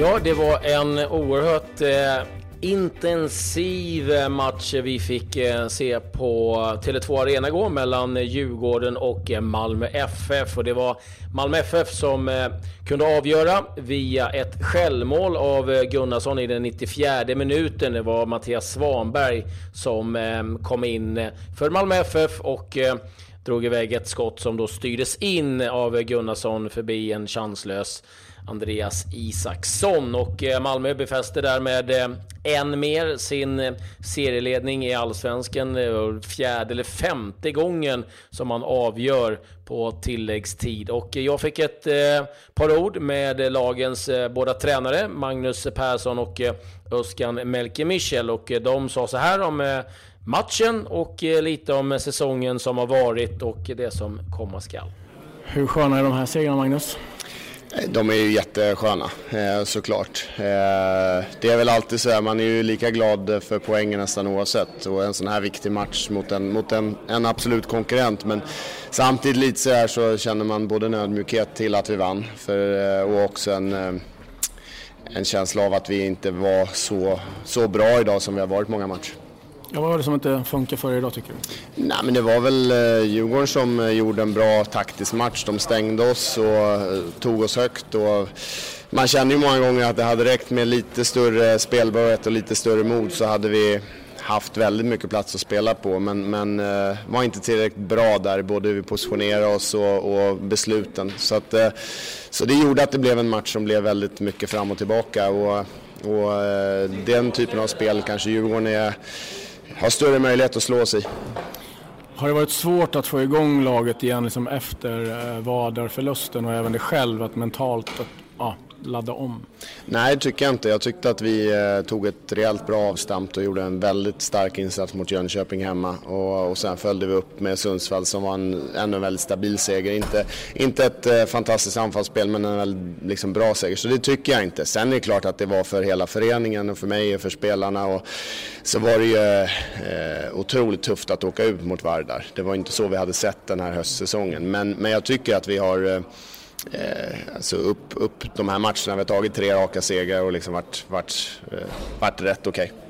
Ja, det var en oerhört eh, intensiv eh, match vi fick eh, se på Tele2 Arena igår mellan Djurgården och eh, Malmö FF. Och det var Malmö FF som eh, kunde avgöra via ett självmål av eh, Gunnarsson i den 94 minuten. Det var Mattias Svanberg som eh, kom in eh, för Malmö FF och drog iväg ett skott som då styrdes in av Gunnarsson förbi en chanslös Andreas Isaksson. Och eh, Malmö befäster därmed eh, än mer sin eh, serieledning i Allsvenskan. Fjärde eller femte gången som man avgör på tilläggstid. Och jag fick ett par ord med lagens båda tränare, Magnus Persson och Öskan Melke Michel. Och de sa så här om matchen och lite om säsongen som har varit och det som komma skall. Hur sköna är de här segrarna Magnus? De är ju jättesköna eh, såklart. Eh, det är väl alltid så här, man är ju lika glad för poängen nästan oavsett och en sån här viktig match mot en, mot en, en absolut konkurrent men samtidigt lite så här så känner man både en ödmjukhet till att vi vann för, eh, och också en, en känsla av att vi inte var så, så bra idag som vi har varit många matcher. Ja, vad var det som inte funkar för er idag tycker du? Nej, men det var väl eh, Djurgården som eh, gjorde en bra taktisk match. De stängde oss och eh, tog oss högt. Och man kände ju många gånger att det hade räckt med lite större spelbarhet och lite större mod så hade vi haft väldigt mycket plats att spela på men, men var inte tillräckligt bra där, både hur vi positionerade oss och, och besluten. Så, att, så det gjorde att det blev en match som blev väldigt mycket fram och tillbaka och, och eh, den typen av spel kanske Djurgården är har större möjlighet att slå sig. Har det varit svårt att få igång laget igen liksom efter eh, Vadarförlusten och även det själv att mentalt att, ja, ladda om? Nej, det tycker jag inte. Jag tyckte att vi eh, tog ett rejält bra avstamp och gjorde en väldigt stark insats mot Jönköping hemma. Och, och sen följde vi upp med Sundsvall som var en ännu väldigt stabil seger. Inte, inte ett eh, fantastiskt anfallsspel men en väldigt liksom, bra seger. Så det tycker jag inte. Sen är det klart att det var för hela föreningen och för mig och för spelarna. Och så var det ju eh, otroligt tufft att åka ut mot Vardar. Det var inte så vi hade sett den här höstsäsongen. Men, men jag tycker att vi har eh, eh, alltså upp, upp de här matcherna. Vi har tagit tre raka segrar och liksom varit, varit, eh, varit rätt okej. Okay.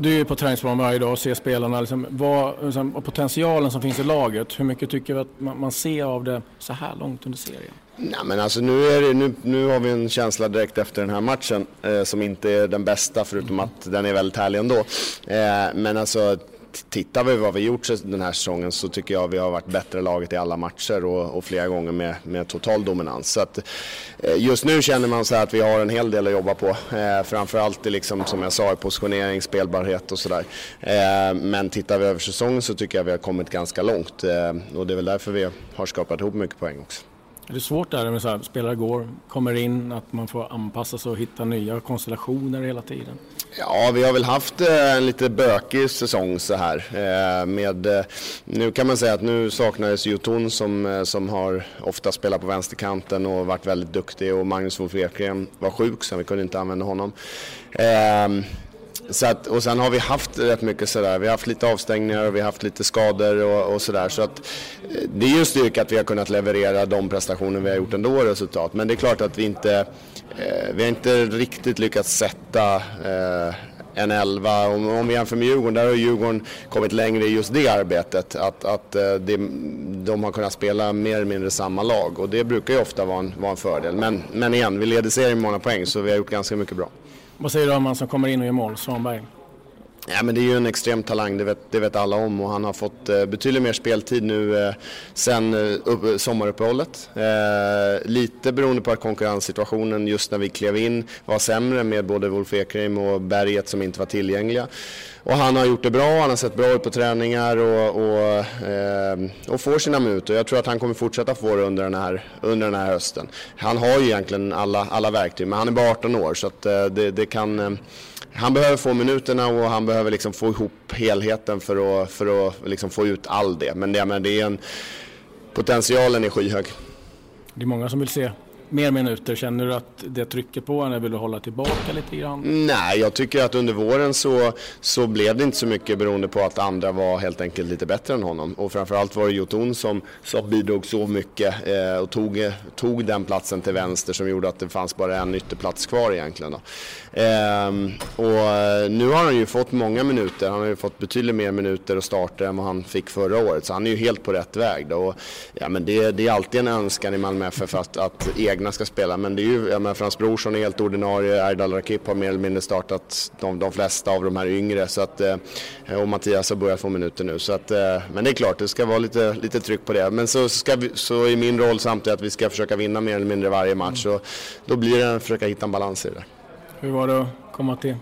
Du är på träningsbanan varje dag och ser spelarna. Liksom, vad, liksom, och potentialen som finns i laget, hur mycket tycker du att man, man ser av det så här långt under serien? Nej, men alltså nu, är det, nu, nu har vi en känsla direkt efter den här matchen eh, som inte är den bästa förutom att den är väldigt härlig ändå. Eh, men alltså tittar vi vad vi gjort den här säsongen så tycker jag vi har varit bättre laget i alla matcher och, och flera gånger med, med total dominans. Så att, eh, just nu känner man så att vi har en hel del att jobba på. Eh, framförallt liksom, som jag sa i positionering, spelbarhet och sådär. Eh, men tittar vi över säsongen så tycker jag vi har kommit ganska långt eh, och det är väl därför vi har skapat ihop mycket poäng också. Är det svårt där med så här, spelare går, kommer in, att man får anpassa sig och hitta nya konstellationer hela tiden? Ja, vi har väl haft eh, en lite bökig säsong så här. Eh, med, eh, nu kan man säga att nu saknades Jotun som, som har ofta spelat på vänsterkanten och varit väldigt duktig och Magnus Wolf Ekgren var sjuk så vi kunde inte använda honom. Ehm, så att, och sen har vi haft rätt mycket sådär, vi har haft lite avstängningar och vi har haft lite skador och, och sådär. Så att eh, det är ju en styrka att vi har kunnat leverera de prestationer vi har gjort ändå resultat. Men det är klart att vi inte, eh, vi har inte riktigt lyckats sätta eh, en elva. Om, om vi jämför med Djurgården, där har Djurgården kommit längre i just det arbetet. Att, att eh, det, de har kunnat spela mer eller mindre samma lag och det brukar ju ofta vara en, vara en fördel. Men, men igen, vi leder serien med många poäng så vi har gjort ganska mycket bra. Vad säger du om han som kommer in och gör mål, Svanberg? Ja, men det är ju en extrem talang, det vet, det vet alla om och han har fått eh, betydligt mer speltid nu eh, sen eh, upp, sommaruppehållet. Eh, lite beroende på att konkurrenssituationen just när vi klev in var sämre med både Wolf Ekrim och Berget som inte var tillgängliga. Och han har gjort det bra, han har sett bra ut på träningar och, och, eh, och får sina minuter. Jag tror att han kommer fortsätta få det under den här, under den här hösten. Han har ju egentligen alla, alla verktyg, men han är bara 18 år så att, eh, det, det kan eh, han behöver få minuterna och han behöver liksom få ihop helheten för att, för att liksom få ut all det. Men det, men det är en, potentialen är skyhög. Det är många som vill se mer minuter. Känner du att det trycker på eller vill du hålla tillbaka lite grann? Nej, jag tycker att under våren så, så blev det inte så mycket beroende på att andra var helt enkelt lite bättre än honom. Och framförallt var det Jotun som, som bidrog så mycket eh, och tog, tog den platsen till vänster som gjorde att det fanns bara en ytterplats kvar egentligen. Då. Ehm, och eh, nu har han ju fått många minuter. Han har ju fått betydligt mer minuter och starter än vad han fick förra året. Så han är ju helt på rätt väg. Då. Och, ja, men det, det är alltid en önskan i Malmö FF att, att egna ska spela. Men det är ju, jag menar, Frans Brorsson är helt ordinarie. Erdal Rakip har mer eller mindre startat de, de flesta av de här yngre. Så att, eh, och Mattias har börjat få minuter nu. Så att, eh, men det är klart, det ska vara lite, lite tryck på det. Men så, ska vi, så är min roll samtidigt att vi ska försöka vinna mer eller mindre varje match. Så då blir det att försöka hitta en balans i det. Hur var det att komma till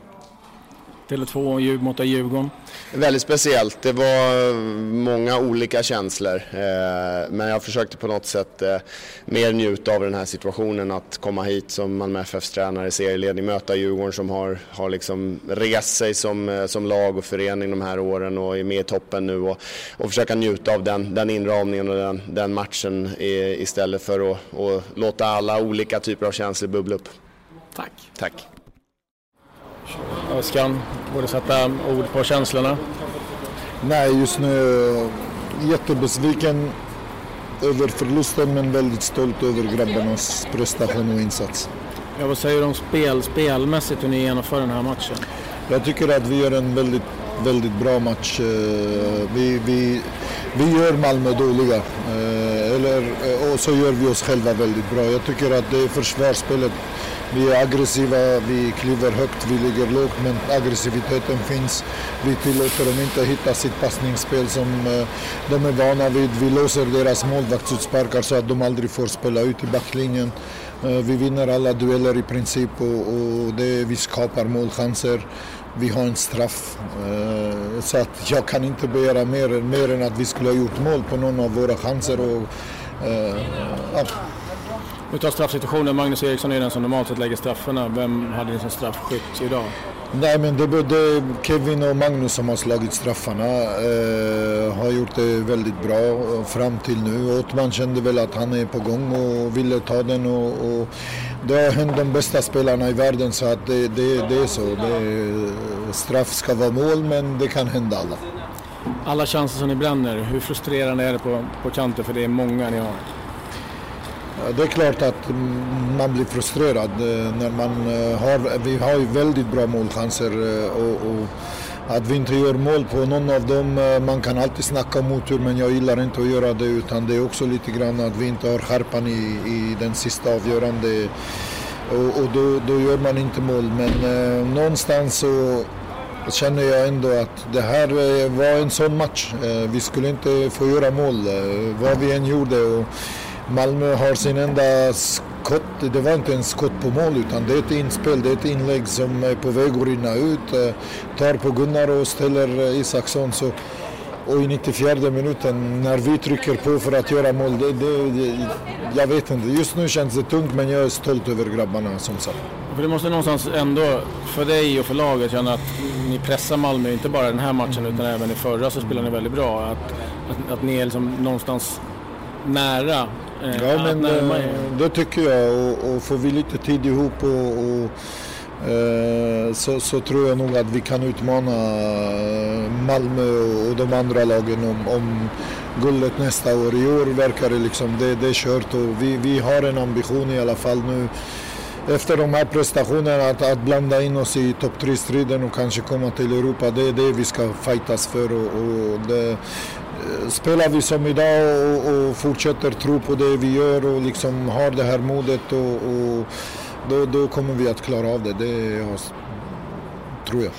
Tele2 mot Djurgården? Väldigt speciellt. Det var många olika känslor. Eh, men jag försökte på något sätt eh, mer njuta av den här situationen. Att komma hit som Malmö FFs tränare i serieledning, möta Djurgården som har, har liksom rest sig som, eh, som lag och förening de här åren och är med i toppen nu. Och, och försöka njuta av den, den inramningen och den, den matchen istället för att låta alla olika typer av känslor bubbla upp. Tack. Tack. Öskan, borde sätta ord på känslorna? Nej, just nu jättebesviken över förlusten men väldigt stolt över grabbarnas prestation och insats. Ja, vad säger du om spel, spelmässigt hur ni genomför den här matchen? Jag tycker att vi gör en väldigt, väldigt bra match. Eh, vi, vi, vi gör Malmö dåliga eh, eller, eh, och så gör vi oss själva väldigt bra. Jag tycker att det är försvarsspelet vi är aggressiva, vi kliver högt, vi ligger lågt men aggressiviteten finns. Vi tillåter dem inte hitta sitt passningsspel som eh, de är vana vid. Vi låser deras målvaktsutsparkar så att de aldrig får spela ut i backlinjen. Eh, vi vinner alla dueller i princip och, och det, vi skapar målchanser. Vi har en straff. Eh, så att jag kan inte begära mer, mer än att vi skulle ha gjort mål på någon av våra chanser. Och, eh, ja. Utav straffsituationen. Magnus Eriksson är den som normalt sett lägger straffarna. Vem hade ni som straffskytt idag? Nej men det är både Kevin och Magnus som har slagit straffarna. Eh, har gjort det väldigt bra eh, fram till nu. Ottman kände väl att han är på gång och ville ta den. Och, och det har hänt de bästa spelarna i världen så att det, det, det är så. Det, straff ska vara mål men det kan hända alla. Alla chanser som ni bränner, hur frustrerande är det på, på kanten för det är många ni har? Det är klart att man blir frustrerad eh, när man eh, har, vi har ju väldigt bra målchanser eh, och, och att vi inte gör mål på någon av dem, man kan alltid snacka om otur men jag gillar inte att göra det utan det är också lite grann att vi inte har skärpan i, i den sista avgörande och, och då, då, gör man inte mål men eh, någonstans så känner jag ändå att det här var en sån match. Eh, vi skulle inte få göra mål eh, vad vi än gjorde. Och, Malmö har sin enda skott, det var inte en skott på mål utan det är ett inspel, det är ett inlägg som är på väg att rinna ut. Eh, tar på Gunnar och ställer Isaksson. Så, och i 94 minuten när vi trycker på för att göra mål, det, det, det, jag vet inte. Just nu känns det tungt men jag är stolt över grabbarna som sagt. För det måste någonstans ändå, för dig och för laget, känna att ni pressar Malmö, inte bara den här matchen utan även i förra så spelar ni väldigt bra. Att, att, att ni är liksom någonstans nära Eh, ja, men eh, det tycker jag. Och, och får vi lite tid ihop och, och eh, så, så, tror jag nog att vi kan utmana Malmö och de andra lagen om, om guldet nästa år. I år verkar det liksom, det, det är kört och vi, vi har en ambition i alla fall nu efter de här prestationerna att, att blanda in oss i topp 3-striden och kanske komma till Europa. Det är det vi ska fightas för. Och, och det, spelar vi som idag och, och, fortsätter tro på det vi gör och liksom har det här modet och, och då, då, kommer vi att klara av det. Det tror jag.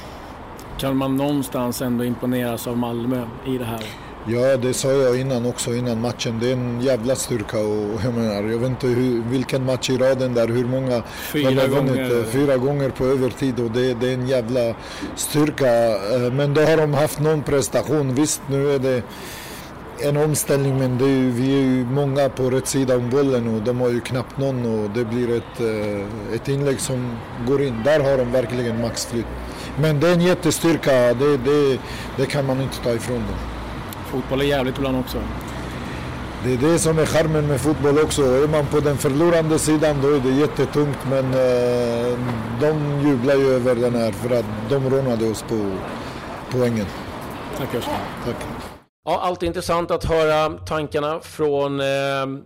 Kan man någonstans ändå imponeras av Malmö i det här? Ja, det sa jag innan också, innan matchen. Det är en jävla styrka och jag menar, jag vet inte hur, vilken match i raden där, hur många fyra har vunnit. Gånger. Fyra gånger på övertid och det, det, är en jävla styrka. Eh, men då har de haft någon prestation. Visst, nu är det en omställning men är, vi är ju många på rätt sida om bollen och de har ju knappt någon och det blir ett, eh, ett inlägg som går in. Där har de verkligen maxflytt. Men det är en jättestyrka, det, det, det kan man inte ta ifrån dem. Fotboll är jävligt ibland också. det är det som är charmen med fotboll också. Är man på den förlorande sidan då är det jättetungt men eh, de jublar ju över den här för att de rånade oss på poängen. Tack Östen. Tack. Ja, alltid intressant att höra tankarna från eh,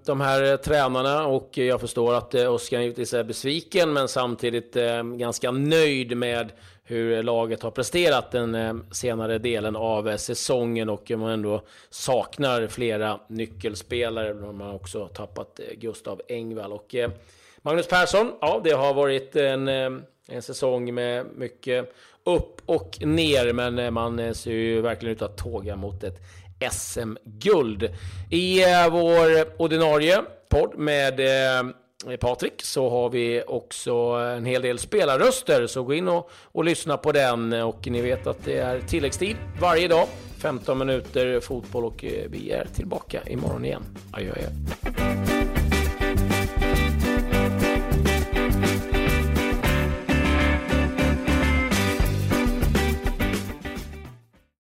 de här tränarna och jag förstår att eh, Oskar givetvis är besviken men samtidigt eh, ganska nöjd med hur laget har presterat den eh, senare delen av eh, säsongen och man ändå saknar flera nyckelspelare. Man har också tappat eh, Gustav Engvall och Magnus Persson. Ja, det har varit en, en säsong med mycket upp och ner, men man ser ju verkligen ut att tåga mot ett SM-guld. I vår ordinarie podd med Eh, Patrik så har vi också en hel del spelarröster, så gå in och, och lyssna på den. Och ni vet att det är tilläggstid varje dag, 15 minuter fotboll och eh, vi är tillbaka imorgon igen. Adjö, adjö.